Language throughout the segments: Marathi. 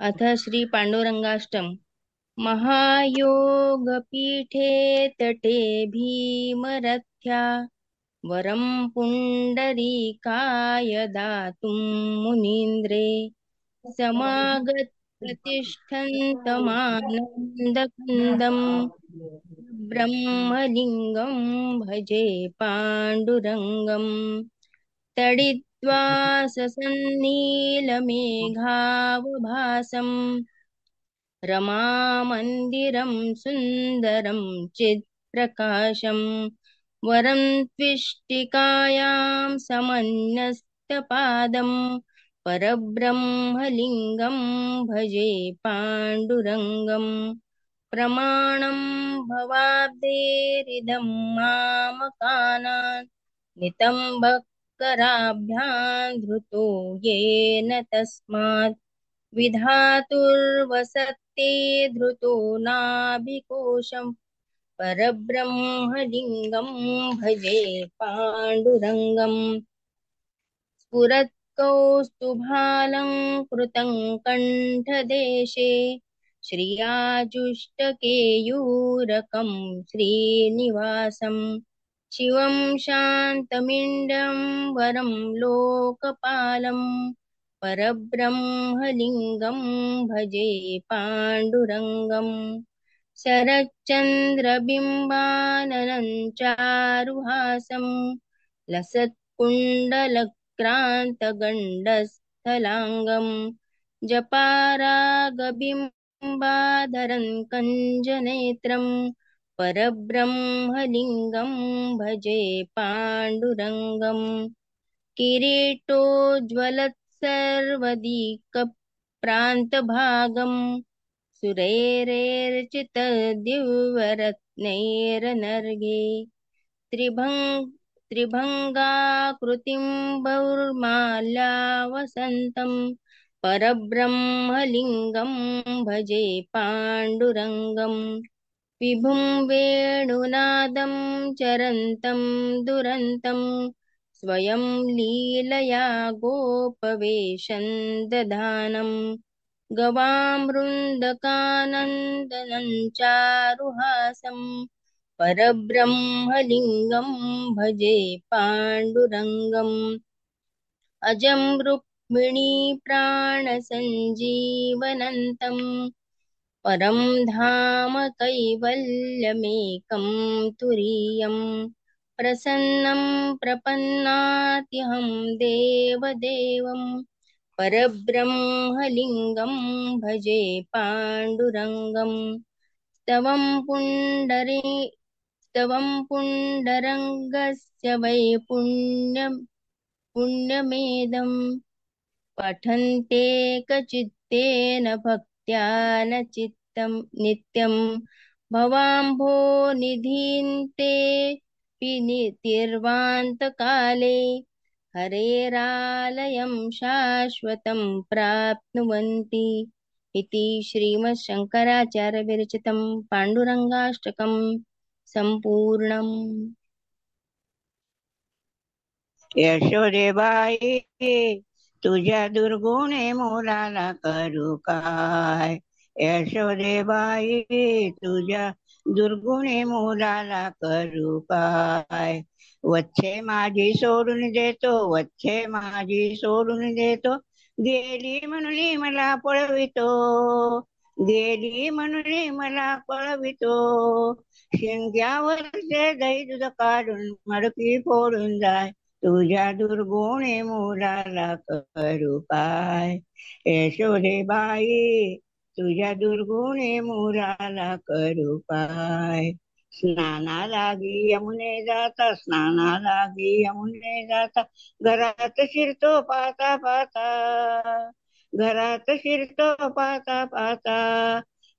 अथ श्री पांडुरंगाष्टम महायोगपीठे तटे भीमरथ्या वरं पुण्डरीकाय दातुं मुनीन्द्रे। समागतिष्ठन्तमानन्दकन्दम् ब्रह्मलिङ्गं भजे पाण्डुरङ्गम्। तडित्वा ससन्नीलमेघावभासम् रमामन्दिरं सुन्दरं चित्प्रकाशम् वरं त्विष्टिकायां समन्यस्तपादम् परब्रह्मलिङ्गं भजे पाण्डुरङ्गम् प्रमाणं भवाब्देरिदं मामकानान् कराभ्यां धृतो येन तस्मात्। विधातुर्वसत्ते धृतो नाभिकोशम्। परब्रह्मलिङ्गं भजे पाण्डुरङ्गम्। स्फुरत्कौस्तुभालङ्कृतं कण्ठदेशे। श्रियाजुष्टकेयूरकं श्रीनिवासम्। शिवं शान्तमिण्डं वरं लोकपालम् परब्रह्मलिङ्गं भजे पाण्डुरङ्गम्। शरच्चन्द्रबिम्बाननञ्चारुहासं लसत्कुण्डलक्रान्तगण्डस्थलाङ्गम्। जपारागबिम्बाधरन् कञ्जनेत्रम् परब्रह्मलिङ्गं भजे पाण्डुरङ्गम् किरीटोज्ज्वलत्सर्वदीकप्रान्तभागम् सुरैरेर्चितदिव्यरत्नैरनर्गे त्रिभङ् त्रिभङ्गाकृतिं बहुर्माल्यावसन्तं परब्रह्मलिङ्गं भजे पाण्डुरङ्गम्। विभुं वेणुनादं चरन्तं दुरन्तं स्वयं लीलया गोपवेशं दधानं गवामृन्दकानन्दनं परब्रह्मलिङ्गं भजे पाण्डुरङ्गम् अजं रुक्मिणीप्राणसञ्जीवनन्तम् परं धाम कैवल्यमेकं तुरीयं। प्रसन्नं प्रपन्नात्यहं देवदेवं। परब्रह्मलिङ्गं भजे पाण्डुरङ्गं। स्तवं पुण्डरी स्तवं पुण्डरङ्गस्य वै पुण्यं पुण्यमेदं। पठन्ते कचित्तेन भक्त्या न चित् नित्यं भवाम्भो निधीन्ते पिनितिर्वान्तकाले हरेरालयं शाश्वतं प्राप्नुवन्ति इति श्रीमच्छङ्कराचार्यविरचितं पाण्डुरङ्गाष्टकं सम्पूर्णम्। यशोदेबाई तुझ्या दुर्गुणे मुलाला करू काय? यशोदेबाई तुझ्या दुर्गुणे मुलाला करू पाय वच्छे माझी सोडून देतो वच्छे माझी सोडून देतो. गेली म्हणून मला पळवितो गेली म्हणून मला पळवितो. शिंग्यावर ते दही दूध काढून मडकी फोडून जाय. तुझ्या दुर्गुणे मुलाला करू पाय यशोदे बाई तुझ्या दुर्गुणे मुराला करू पाय. स्नाना लागी यमुने जाता स्नाना लागी यमुने जाता. घरात शिरतो पाता पाता घरात शिरतो पाता पाता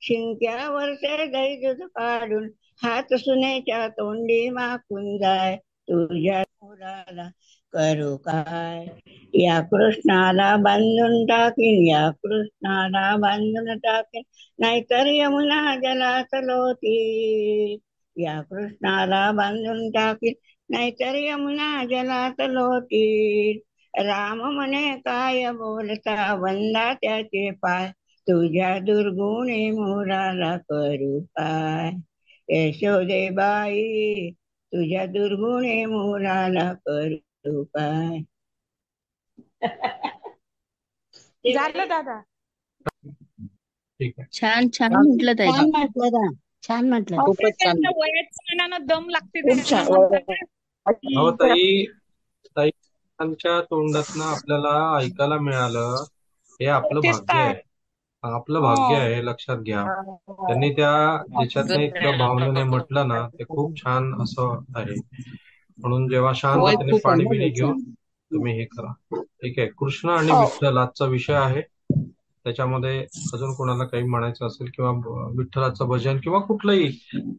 शिंक्यावरचे ते दही दूध काढून हात सुनेच्या तोंडी माकून जाय. तुझ्या मुलाला करू काय? या कृष्णाला बांधून टाकीन या कृष्णाला बांधून टाकीन नाहीतर यमुना जलात लोटी या कृष्णाला बांधून टाकीन नाहीतर यमुना जलात लोटी राम म्हणे काय बोलता? वंदा त्याचे पाय तुझ्या दुर्गुणे मोराला करू काय यशोदेबाई तुझ्या दुर्गुणे मोराला करू काय झालं दादा. ठीक आहे. छान छान म्हटलं ताई. छान म्हटलं ना. छान म्हटलं. खूपच छान त्यांच्या वयाच्या मानानं दम लागते खूप छान. म्हणताना. हो ताई ताईंच्या तोंडातनं आपल्याला ऐकायला मिळालं. हे आपलं तेच भाग्य. आहे. आपलं भाग्य हो. आहे लक्षात घ्या. त्यांनी त्या ज्याच्यातनं इतक्या भावनेने म्हटलं ना ते खूप छान असं आहे. म्हणून जेव्हा शांततेने पाणी बिणी घेऊन तुम्ही हे करा. ठीक आहे. कृष्ण आणि हो. विठ्ठल आजचा विषय आहे. त्याच्यामध्ये अजून कोणाला काही म्हणायचं असेल किंवा विठ्ठलाचं भजन किंवा कुठलंही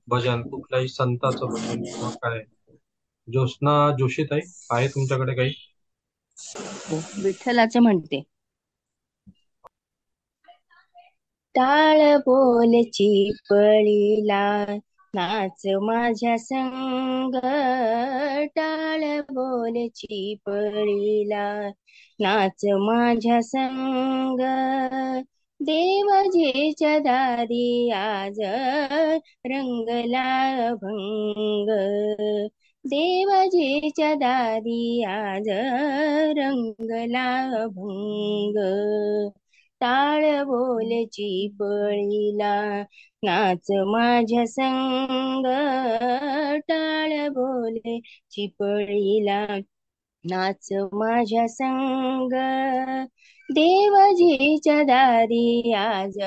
भजन कुठल्याही संताचं भजन किंवा काय. ज्योत्स्ना जोशीताई आहे तुमच्याकडे काही? विठ्ठलाचे म्हणते. टाळ बोलची पळीला नाच माझ्या संग टाळ बोलची पळीला नाच माझ्या संग देवजीच्या दारी आज रंगला भंग. देवजीच्या दारी आज रंगला भंग. टाळ बोलची पळीला नाच माझ्या संग. टाळ बोले चिपळीला नाच माझ्या संग. देवजीच्या दारी आज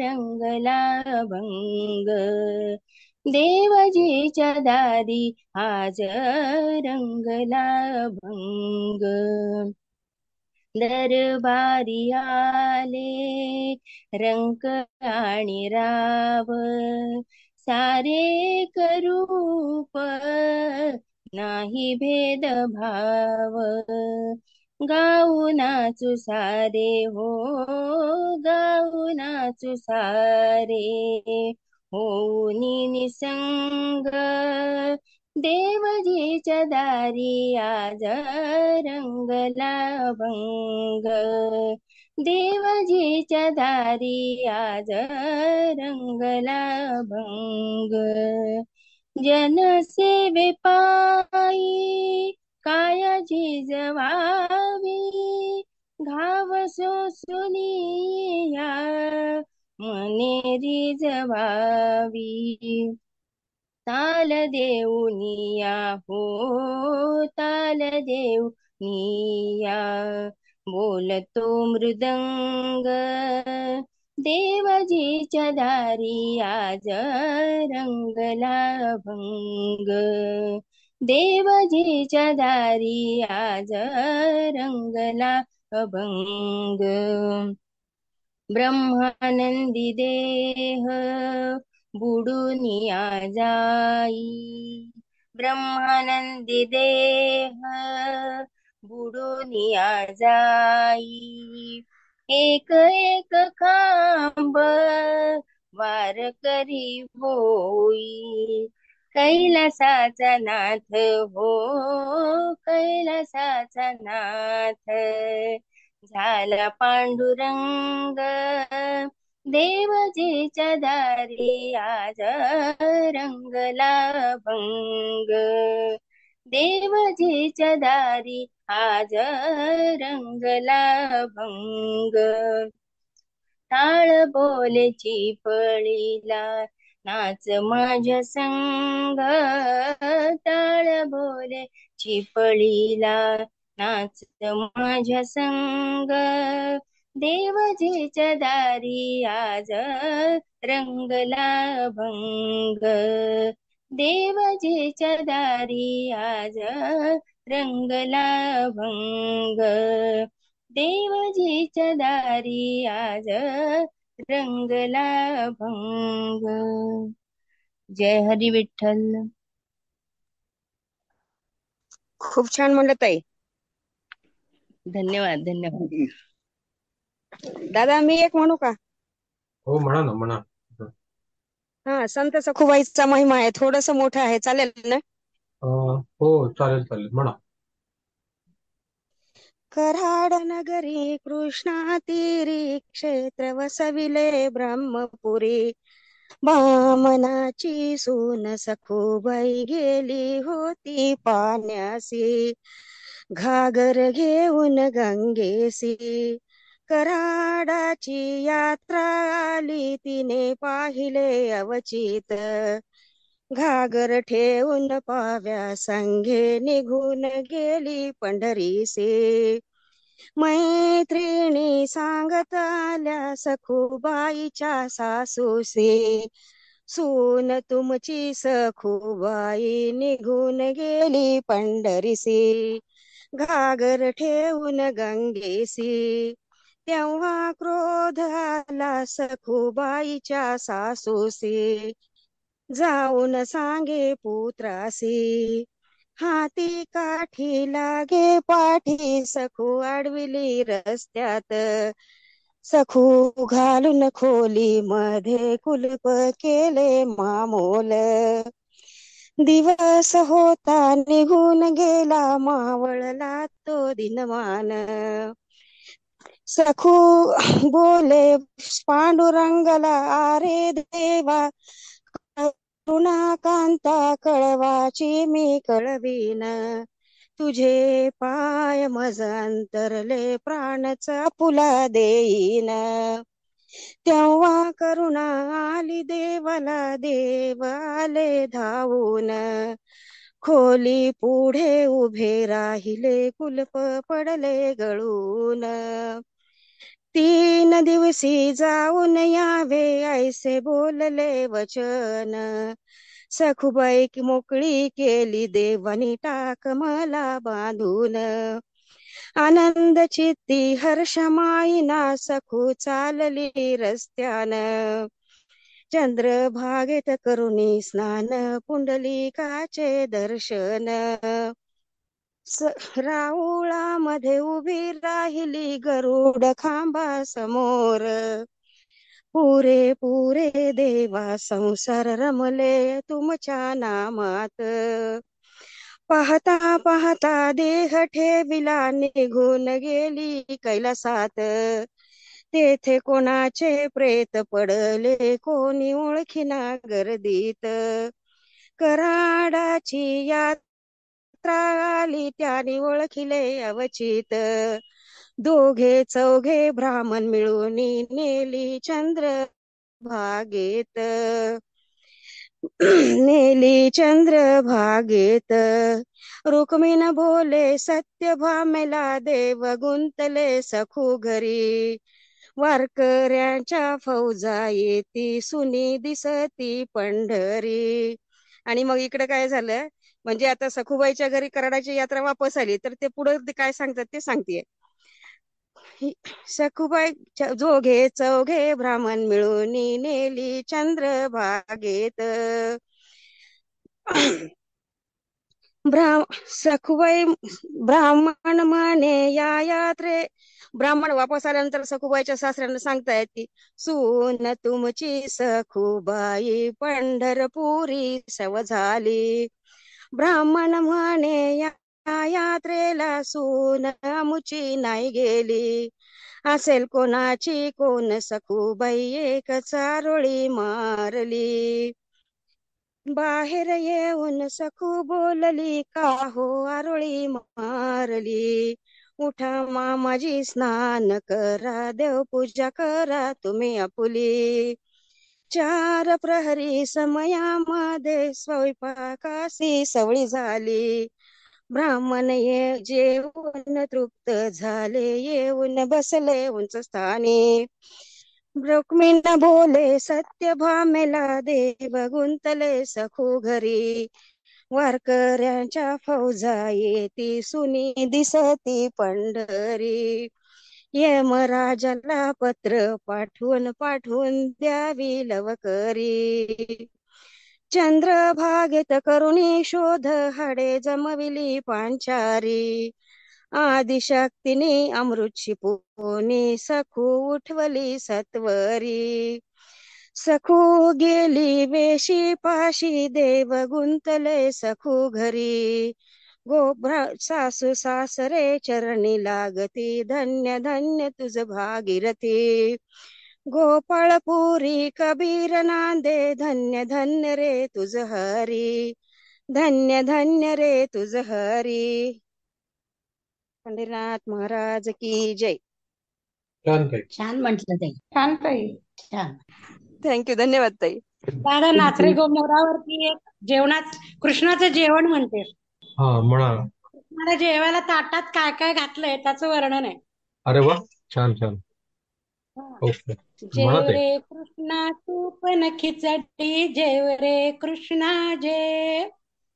रंगला भंग. देवजीच्या दारी आज रंगला भंग. दरबारी आले रंक आणि राव. सारे करूप नाही भेदभाव. गाऊ नाचू सारे हो गाऊ नाचू सारे हो निसंग. देवजीच्या दारी आज रंगला भंग. देवजीच्या दारी आज रंगला भंग. जनसेवे पायी कायाची जवावी घाव सोसुनिया मनेरी जवावी ताल देऊनिया हो ताल देऊनिया बोलतो मृदंग देवजीच्या दारी आज रंगला भंग देवजीच्या दारी आज रंगला अभंग ब्रह्मानंदी देह बुडुनिया जाई ब्रह्मानंदी देह बुडुनिया जाई एक एक खांब वार करी होई कैलासाचा नाथ हो कैलासाचा नाथ झाला पांडुरंग देवजीच्या दारी आज रंगला भंग देवजीच्या दारी आज रंगला भंग टाळ बोलची पळीला नाच माझ्या संग. टाळ बोले चिपळीला नाच माझ्या संग. देवजीच्या दारी आज रंगला भंग देवजीच्या दारी आज रंगला भंग देवजीच्या दारी आज रंगला भंग जय हरी विठ्ठल. खूप छान म्हणलं ताई. धन्यवाद धन्यवाद. दादा मी एक म्हणू का? हो म्हणा ना म्हणा. हा संत सखुबाईचा महिमा आहे थोडस मोठं आहे चालेल ना? अं, हो चालेल चालेल म्हणा. कराड नगरी कृष्णा तीरी क्षेत्र वसविले ब्रह्मपुरी. बामनाची सून सखूबाई गेली होती पाण्यासी. घागर घेऊन गंगेसी. कराडाची यात्रा आली तिने पाहिले अवचित. घागर ठेवून पाव्या संघे निघून गेली पंढरीसे मैत्रिणी सांगत आल्या सखूबाईच्या सासूसे सून तुमची सखूबाई निघून गेली पंढरीसी घागर ठेवून गंगेसी तेव्हा क्रोध आला सखूबाईच्या सासूसी जाऊन सांगे पुत्रासी हाती काठी लागे पाठी सखू आडविली रस्त्यात सखू घालून खोली मध्ये कुलप केले मामोल. दिवस होता निघून गेला मावळला तो दिनमान. सखू बोले पांडुरंगला आरे देवा करुणा कांता कळवाची मी कळवीन. तुझे पाय मज अंतरले प्राणचा पुला देईन. तेव्हा करुणा आली देवाला देवाले धावून. खोली पुढे उभे राहिले कुलप पडले गळून. तीन दिवसी जाऊन यावे ऐसे बोलले वचन. सखुबाई मोकळी केली देवानी टाक मला बांधून. आनंद चित्ती हर्षमाईना सखू चालली रस्त्यान. चंद्रभागेत करुणी स्नान पुंडलिकाचे दर्शन. राऊळामध्ये उभी राहिली गरुड खांबा समोर. पुरे पुरे देवा संसार रमले तुमच्या नामात. पाहता पाहता देह ठेविला निघून गेली कैलासात. तेथे कोणाचे प्रेत पडले कोणी ओळखीना गर्दीत. कराडाची यात्रा आली त्याने ओळखिले अवचित. दोघे चौघे ब्राह्मण मिळून नेली चंद्र भागेत. नेली चंद्र भागेत. रुक्मिण बोले सत्य भामेला देव गुंतले सखू घरी. वारकऱ्यांच्या फौजा येती सुनी दिसती पंढरी. आणि मग इकडे काय झालं? म्हणजे आता सखूबाईच्या घरी कराडाची यात्रा वापस आली तर ते पुढे काय सांगतात ते सांगते सखूबाई जोघे चौघे ब्राह्मण मिळून नेली चंद्र भागेत ब्राह्म सखुबाई ब्राह्मण म्हणे या यात्रे ब्राह्मण वापस आल्यानंतर सखुबाईच्या सासऱ्यांना सांगतायत की सून तुमची सखुबाई पंढरपुरी सव झाली. ब्राह्मण म्हणे या यात्रेला सून मुची नाही गेली. असेल कोणाची कोण सखूबाई एक चारोळी मारली. बाहेर येऊन सखू बोलली का हो आरोळी मारली? उठा मामाजी स्नान करा देव पूजा करा तुम्ही आपुली. चार प्रहरी समयामध्ये स्वयंपाकाशी सवळी झाली. ब्राह्मण ये जेवण तृप्त झाले येऊन बसले उंच स्थानी. रुक्मिण बोले सत्य भामेला देव गुंतले सखू घरी. वारकऱ्यांच्या फौजा येती सुनी दिसती पंढरी. यमराजाला पत्र पाठवून पाठवून द्यावी लवकरी. चंद्रभागेत करुणी शोध हाडे जमविली पांचारी. आदिशक्तीने अमृत शिपोनी सखू उठवली सत्वरी. सखू गेली वेशी पाशी देव गुंतले सखू घरी. गोभ्रा सासू सासरे चरणी लागती धन्य धन्य तुझ भागीरथी. गोपाळपुरी कबीर नांदे धन्य धन्य रे तुझ हरी. धन्य धन्य रे तुझ हरी. पंढरीनाथ महाराज की जय. छान म्हटलं ताई. छान ताई. छान. थँक्यू धन्यवाद ताई. दादा नाचरे गोमोरावरती एक जेवणात कृष्णाचं जेवण म्हणते. हा म्हणा. मला जेवायला ताटात काय काय घातलंय त्याचं वर्णन आहे. अरे वा छान छान. ओके जेव रे कृष्णा तू पण खिचडी जेव रे कृष्णा जेव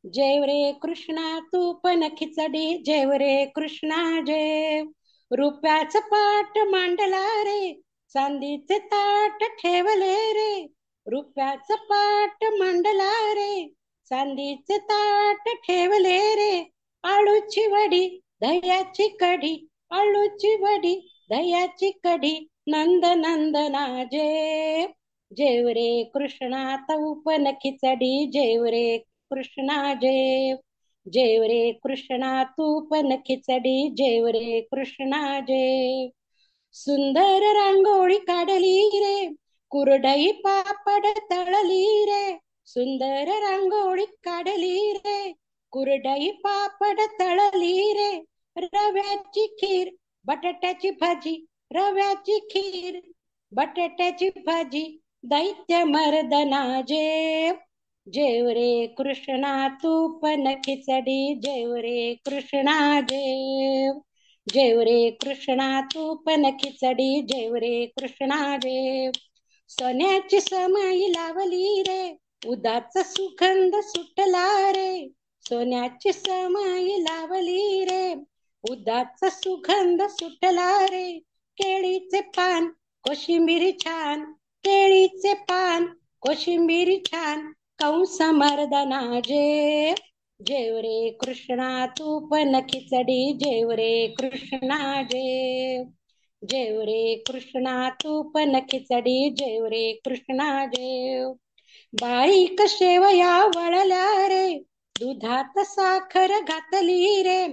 जेव रे कृष्णा तू पण खिचडी जेव रे कृष्णा जेव रुपयाचं पाट मांडला रे चांदीचे ताट ठेवले रे. रुपयाचं पाट मांडला रे चांदीचे ताट ठेवले रे. आळूची वडी दह्याची कढी. आळूची वडी दह्याची कढी. नंद नंदना जे जेव रे कृष्णा तौपन खिचडी. जेव रे कृष्णा जेव जेव रे कृष्णा तू पण खिचडी. जेव रे कृष्णा जेव सुंदर रांगोळी काढली रे. कुरडई पापड तळली रे. सुंदर रांगोळी काढली रे कुरडई पापड तळली रे रव्याची खीर बटाट्याची भाजी रव्याची खीर बटाट्याची भाजी दैत्य मर्दना जेव जेव रे कृष्णा तू पण खिचडी जेव रे कृष्णा जेव जेव रे कृष्णा तू पण खिचडी जेव रे कृष्णा देव सोन्याची समाई लावली रे उदाच सुगंध सुटला रे. सोन्याची समाई लावली रे. उदाचा सुगंध सुटला रे. केळीचे पान कोशिंबीरी छान. केळीचे पान कोशिंबीरी छान. कंस मर्दना जे. जेव रे कृष्णा तू पण खिचडी. जेव रे कृष्णा जे. जेव रे कृष्णा तू पण खिचडी. जेव रे कृष्णा जेव बारीक शेवया वळल्या रे. दुधात साखर घातली रे.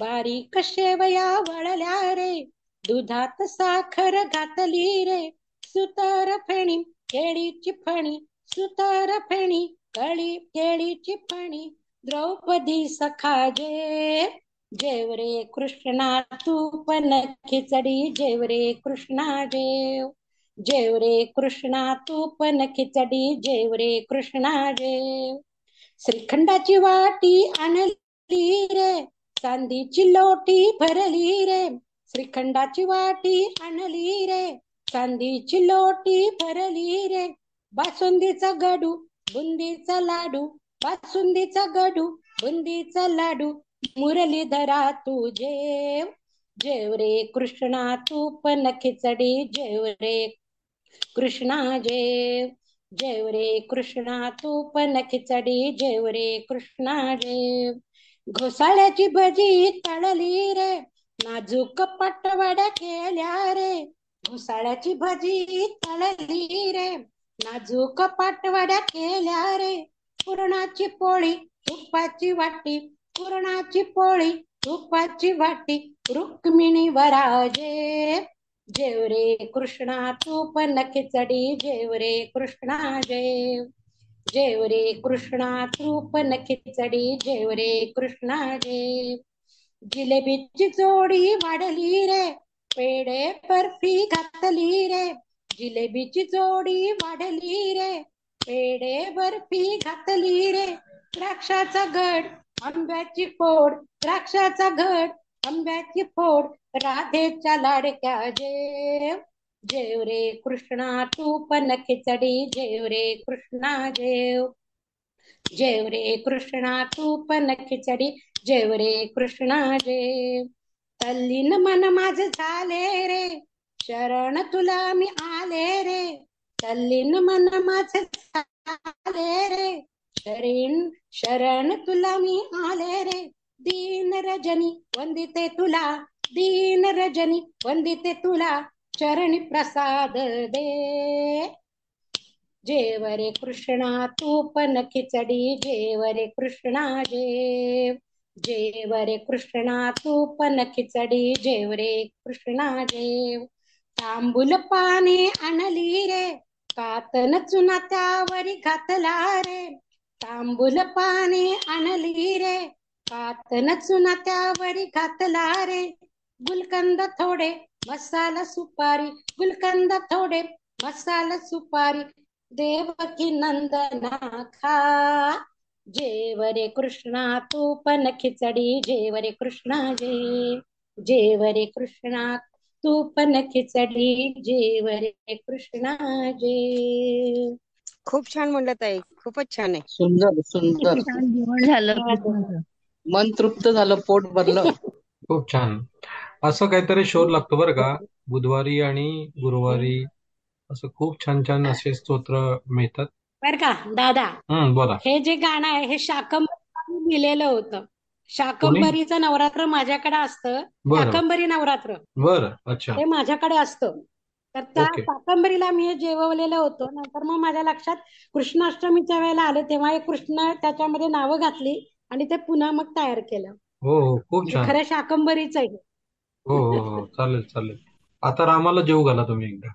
बारीक शेवया वळल्या रे. दुधात साखर घातली रे. सुतार फेणी केळीची फणी. सुतार फेणी कळी केळीची फणी. द्रौपदी सखा जेवरे कृष्णा तू पण खिचडी जेवरे कृष्णा जेव जेव रे कृष्णा तू पण खिचडी जेव रे कृष्णा जेव श्रीखंडाची वाटी आणली रे चांदीची लोटी भरली रे. श्रीखंडाची वाटी आणली रे चांदीची लोटी भरली रे. बासुंदीचा गडू बुंदीचा लाडू बासुंदीचा गडू बुंदीचा लाडू. मुरलीधरा तू जेव जेव रे कृष्णा तू पण खिचडी जेव रे कृष्णा जेव जेव रे कृष्णा तू पण खिचडी जेव रे कृष्णा जेव. घोसाळ्याची भजी तळली रे नाजूक पटवड्या केल्या रे. घोसाळ्याची भजी तळली रे नाजूक पाटवड्या केल्या रे. पुरणाची पोळी तुपाची वाटी पुरणाची पोळी तुपाची वाटी रुक्मिणी वराजे. जेव रे कृष्णा तू पण खिचडी जेव रे कृष्णा जेव. जेव रे कृष्णा तू पण खिचडी जेव रे कृष्णा जेव. जिलेबीची जोडी वाढली रे पेडे बर्फी घातली रे. जिलेबीची जोडी वाढली रे पेडे बर्फी घातली रे. द्राक्षाचा गड आंब्याची फोड द्राक्षाचा घड आंब्याची फोड राधेच्या लाडक्या जेव. जेव रे कृष्णा तू पण खिचडी. जेव रे कृष्णा जेव. जेव रे कृष्णा तू पण खिचडी. जेव रे कृष्णा जेव. तल्लीन मन माझ झाले रे. शरण तुला मी आले रे. तल्लीन मन माझ झाले रे. शरण शरण तुला मी आले रे. दीन रजनी वंदिते तुला दीन रजनी वंदिते तुला चरणी प्रसाद दे जेवरे कृष्णा तूप न खिचडी जेवरे कृष्णा जेव जेव रे कृष्णा तूप न खिचडी जेवरे कृष्णा जेव तांबूल पाने आणली रे कातन चुना त्यावरी घातला रे तांबूल पाने आणली रे कातन चुना त्यावरी घातला रे. गुलकंद थोडे मसाला सुपारी. गुलकंद थोडे मसाला सुपारी. देवकी नंदना खा. जेव रे कृष्णा तू पण खिचडी. जेव रे कृष्णा जेव जेव रे कृष्णा तू पण खिचडी. जेव रे कृष्णा जेव खूप छान म्हणलं ताई. खूपच छान आहे. सुंदर सुंदर. छान जेवण झालं कृष्णाचं. मन तृप्त झालं पोट भरलं. खूप छान. असं काहीतरी शोध लागतो बरं का. बुधवारी आणि गुरुवारी असं खूप छान छान असे स्तोत्र मिळतात. बर का दादा? हम्म बोला. हे जे गाणं आहे हे शाकंभरी लिहिलेलं होतं. शाकंभरीचं नवरात्र माझ्याकडे असतं. बरं. शाकंभरी नवरात्र. बरं अच्छा. ते माझ्याकडे असतं. तर त्या ओके. शाकंभरीला मी हे जेवलेलं होतं. नंतर मग माझ्या लक्षात कृष्णाष्टमीच्या वेळेला आले. तेव्हा एक कृष्ण त्याच्यामध्ये नावं घातली. आणि ते पुन्हा मग तयार केलं. हो हो खूप म्हणजे छान. खरं शाकंभरीच आहे हो. हो हो चालेल चालेल. आता रामाला जेव घाला तुम्ही एकदा.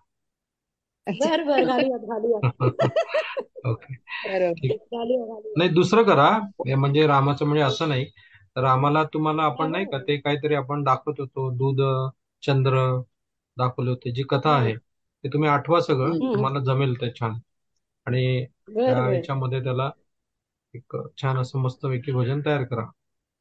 बर बर घालूयात घालूयात ओके. बरोबर. ठीक. घालूया घालूया. नाही दुसरं करा. हे म्हणजे रामाचं म्हणजे असं नाही. रामाला तुम्हाला आपण नाही का ते काहीतरी आपण दाखवत होतो. दूध चंद्र दाखवले होते. जी कथा आहे ते तुम्ही आठवा सगळं. हम्म. तुम्हाला जमेल ते छान. आणि बर त्या बर. याच्यामध्ये त्याला एक छान असं मस्तपैकी भजन तयार करा.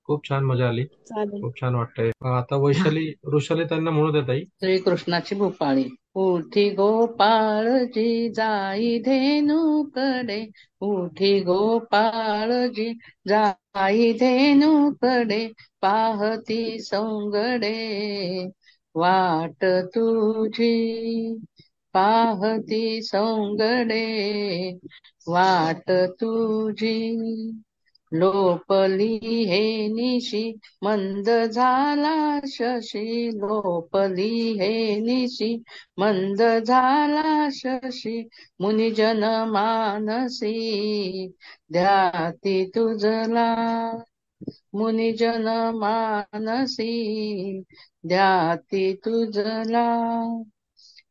खूप छान मजा आली. चालेल. खूप छान वाटतंय. आता वैशाली वृषाली त्यांना म्हणू देत ताई श्रीकृष्णाची भूपाळी. उठी गोपाळजी जाई धेनुकडे. उठी गोपाळजी जाई धेनुकडे. पाहती सौंगडे. वाट तुझी. पाहती सौंगडे वाट तुझी लोपली हे निशी. मंद झाला शशी लोपली हे निशी. मंद झाला शशी मुनिजन मानसी. ध्याती तुझला मुनिजन मानसी. ध्याती तुझला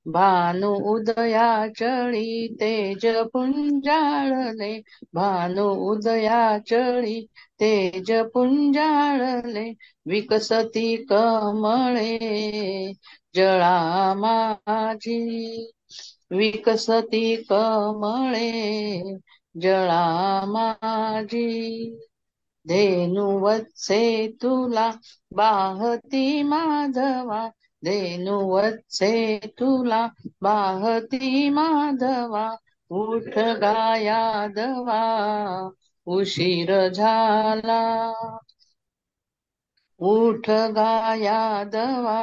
भानु उदया चळी तेज पुंजाळले भानु उदया चळी तेज पुंजाळले विकसती कमळे जळा माझी. विकसती कमळे जळा माझी. धेनु वत्से तुला बाहती माधवा. देनुवत्से तुला बाहती माधवा उठ गायादवा उशीर झाला. उठ गायादवा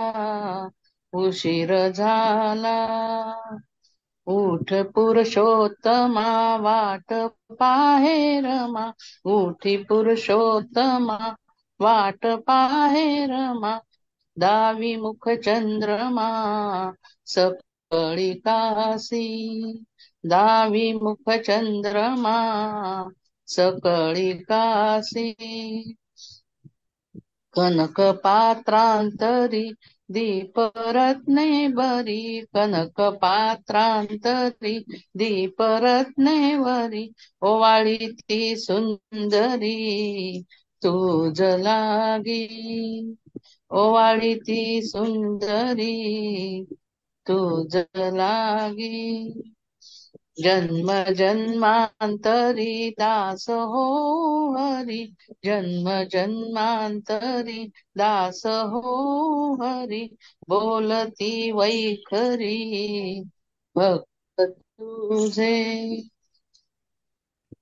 उशीर झाला. उठ पुरुषोत्तमा वाट पाहेरमा उठी पुरुषोत्तमा वाट पाहेरमा दावी मुख चंद्रमा सकळी कासी दावी मुख चंद्रमा सकळी कासी कनक पात्रांतरी दीपरत्ने बरी. कनक पात्रांतरी दीपरत्ने वरी. ओवाळी ती सुंदरी तू लागी ओवाळी ती सुंदरी तुझ लागी. जन्म जन्मांतरी दास हो हरी जन्म जन्मांतरी दास हो हरी बोलती वैखरी भक्त तुझे.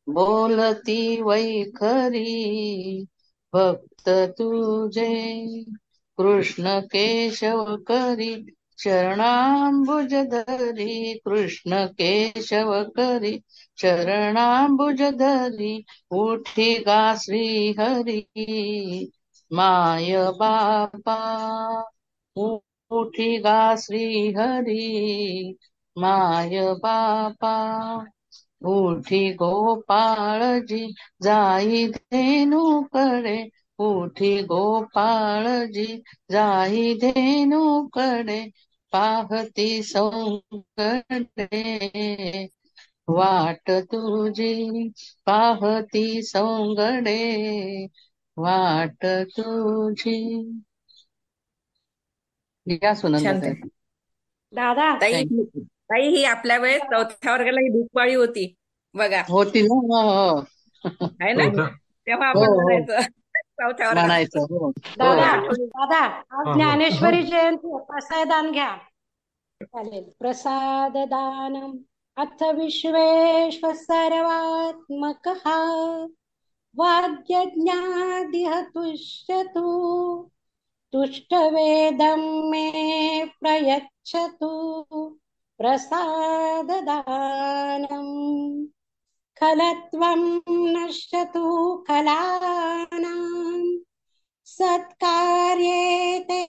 बोलती वैखरी भक्त तुझे. कृष्ण केशव करी चरणांबुज धरी कृष्ण केशव करी चरणांबुज धरी उठी गा श्री हरी माय बापा उठी गा श्री हरी माय बापा उठी गोपाळजी जाई धेनुकडे उठी गोपाळजी जाई धेनुकडे पाहती सौंगडे. वाट तुझी पाहती सौंगडे. वाट तुझी. या सुनंदा. दादा ताई. ताई ही आपल्या वेळेस चौथ्या वर्गाला ही दुपाळी होती. बघा. होती ना हो हो. आहे ना? तेव्हा हो, आपण हो. म्हणायचं. चौथ्या वर्गात म्हणायचं हो हो. दादा आठवणी. दादा हा, आज हा. ज्ञानेश्वरी जयंती आहे. प्रसाददान घ्या चालेल प्रसाद दानम अथ विश्वेश्व सर्वात्मक वाद्यज्ञादिह तुष्यतु तुष्टवेदं मे प्रयच्छतु प्रसाददानम् खलत्वं नश्यतु खलानां। सत्कार्ये ते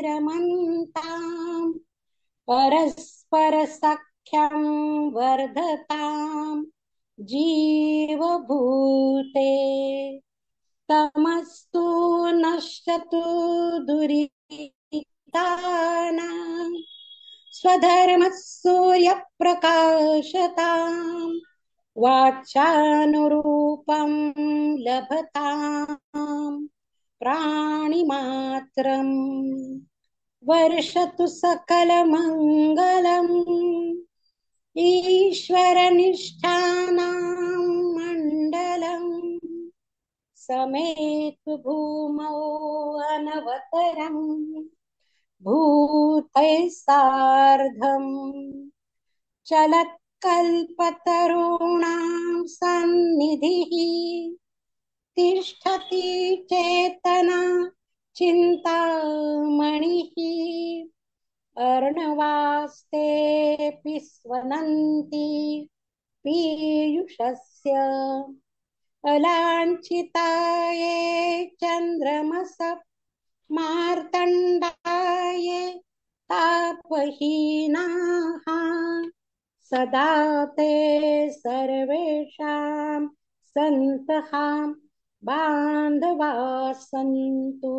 रमन्ताम्। परस्परसख्यं वर्धताम्। जीवभूते। तमस्तु नश्यतु दुरितानां। स्वधर्मः सूर्यप्रकाशताम्। वाचानुरूपं लभताम् प्राणिमात्रम्। वर्षतु सकलमङ्गलम्। ईश्वरनिष्ठानां मण्डलम्। समेतु भूमौ अनवतरम्। भूतैः सार्धम्। कल्पतरुणां सन्निधिः तिष्ठति चेतना चिन्तामणिः। अर्णवास्तेऽपि स्वनन्ति पीयूषस्य। अलाञ्छिताये चन्द्रमस मार्तण्डाय तापहीनाः। सदा ते सर्वेषां सन्तः बान्धवा सन्तु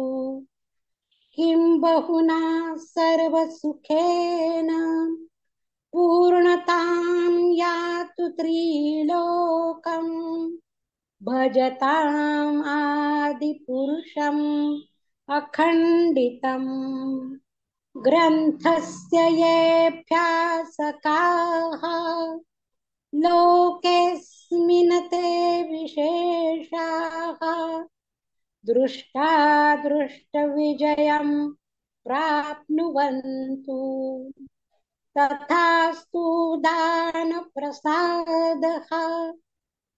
किं बहुना सर्वसुखेन पूर्णतां यातु त्रिलोकम् भजताम् आदिपुरुषम् अखण्डितम्। ग्रन्थस्य येऽभ्यासकाः लोकेऽस्मिन् ते विशेषाः। दृष्टादृष्टविजयं प्राप्नुवन्तु। तथास्तु दानप्रसादः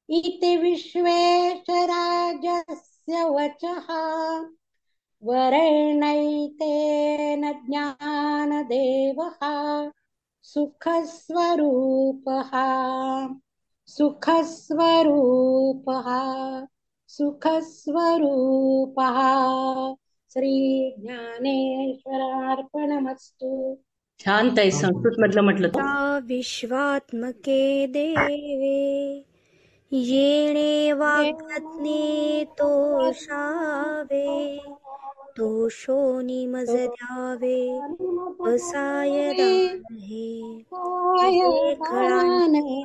इति विश्वेशराजस्य वचः। वरेणैतेन ज्ञानदेवः सुखस्वरूपः सुखस्वरूपः सुखस्वरूपः। श्रीज्ञानेश्वरार्पणमस्तु छान ताई संस्कृत मधलं म्हटलं तू विश्वात्मके देवे येणेवाग्ने तोषावे। तोषो हे असायदानहे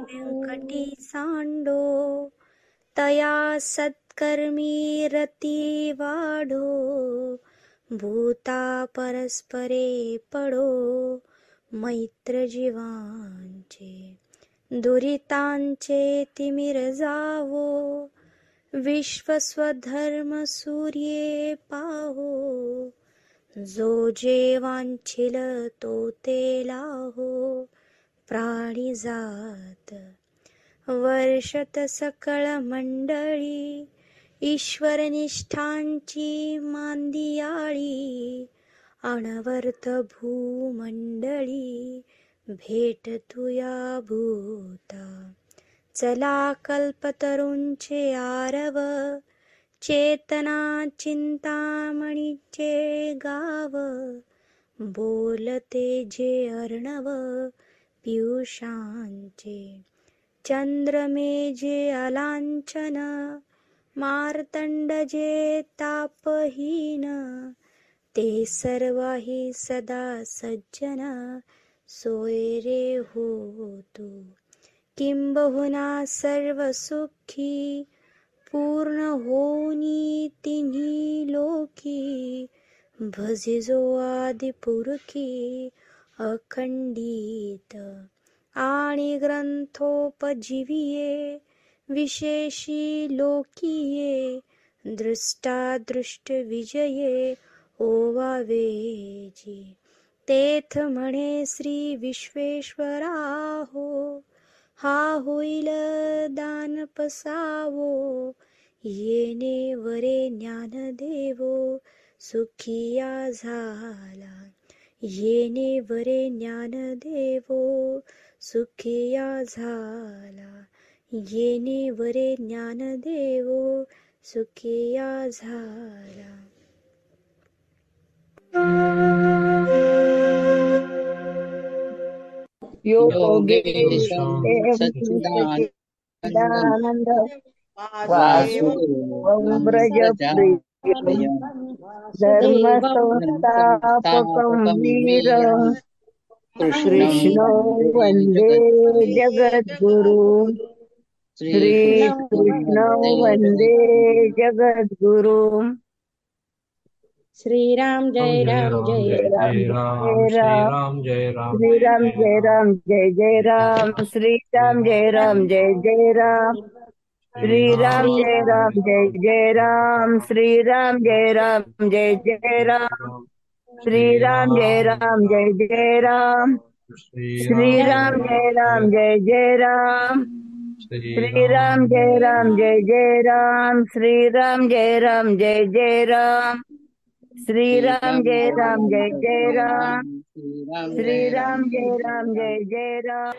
व्यंकटी सांडो तया सत्कर्मी रती वाढो भूता परस्परे पडो। मैत्र जीवांचे दुरितांचे तिमिर जावो। विश्वस्वधर्म सूर्ये पाहो जो जे वांछिल तो ते लाहो. प्राणी जात वर्षत सकळ मंडळी ईश्वरनिष्ठांची मांदियाळी अणवर्त भूमंडळी भेट तुया भूता. चला कल्पतरुंचे आरव चेतना चिंतामणीचे गाव बोलते जे अर्णव पियुषांचे चंद्रमे जे अलांचन मार्तंड जे तापहीन ते सर्वाही सदा सज्जन सोयरे हो होतो किंबहुना सर्व सुखी पूर्ण होनी तिन्ही लोकी भजे जो आदि पुरखी अखंडित आणि ग्रंथोपजीविये विशेषी लोकीये दृष्टादृष्ट विजये ओवावेजी तेथ म्हणे श्री विश्वेश्वरा हो हा होईल दान पसावो येणे वरे ज्ञान देवो सुखिया झाला. येणे वरे ज्ञान देवो सुखिया झाला. येणे वरे ज्ञान देवो सुखिया झाला. योगेशं सच्चिदानन्द वासुदेवं व्रजप्रियं धर्मसंस्थापकं वीर कृष्णं वन्दे जगद्गुरु श्रीकृष्णं वन्दे जगद्गुरु श्रीराम जय राम जय राम जय राम जय जय राम राम जय श्रीराम राम जय राम जय जय राम श्रीराम जय राम जय जय राम श्रीराम जय राम जय जय राम श्रीराम जय राम जय जय राम श्रीराम जय राम जय जय राम श्रीराम जय राम जय जय राम श्रीराम जय राम जय जय राम श्रीराम जय राम जय जय राम। श्रीराम जय राम जय जय राम।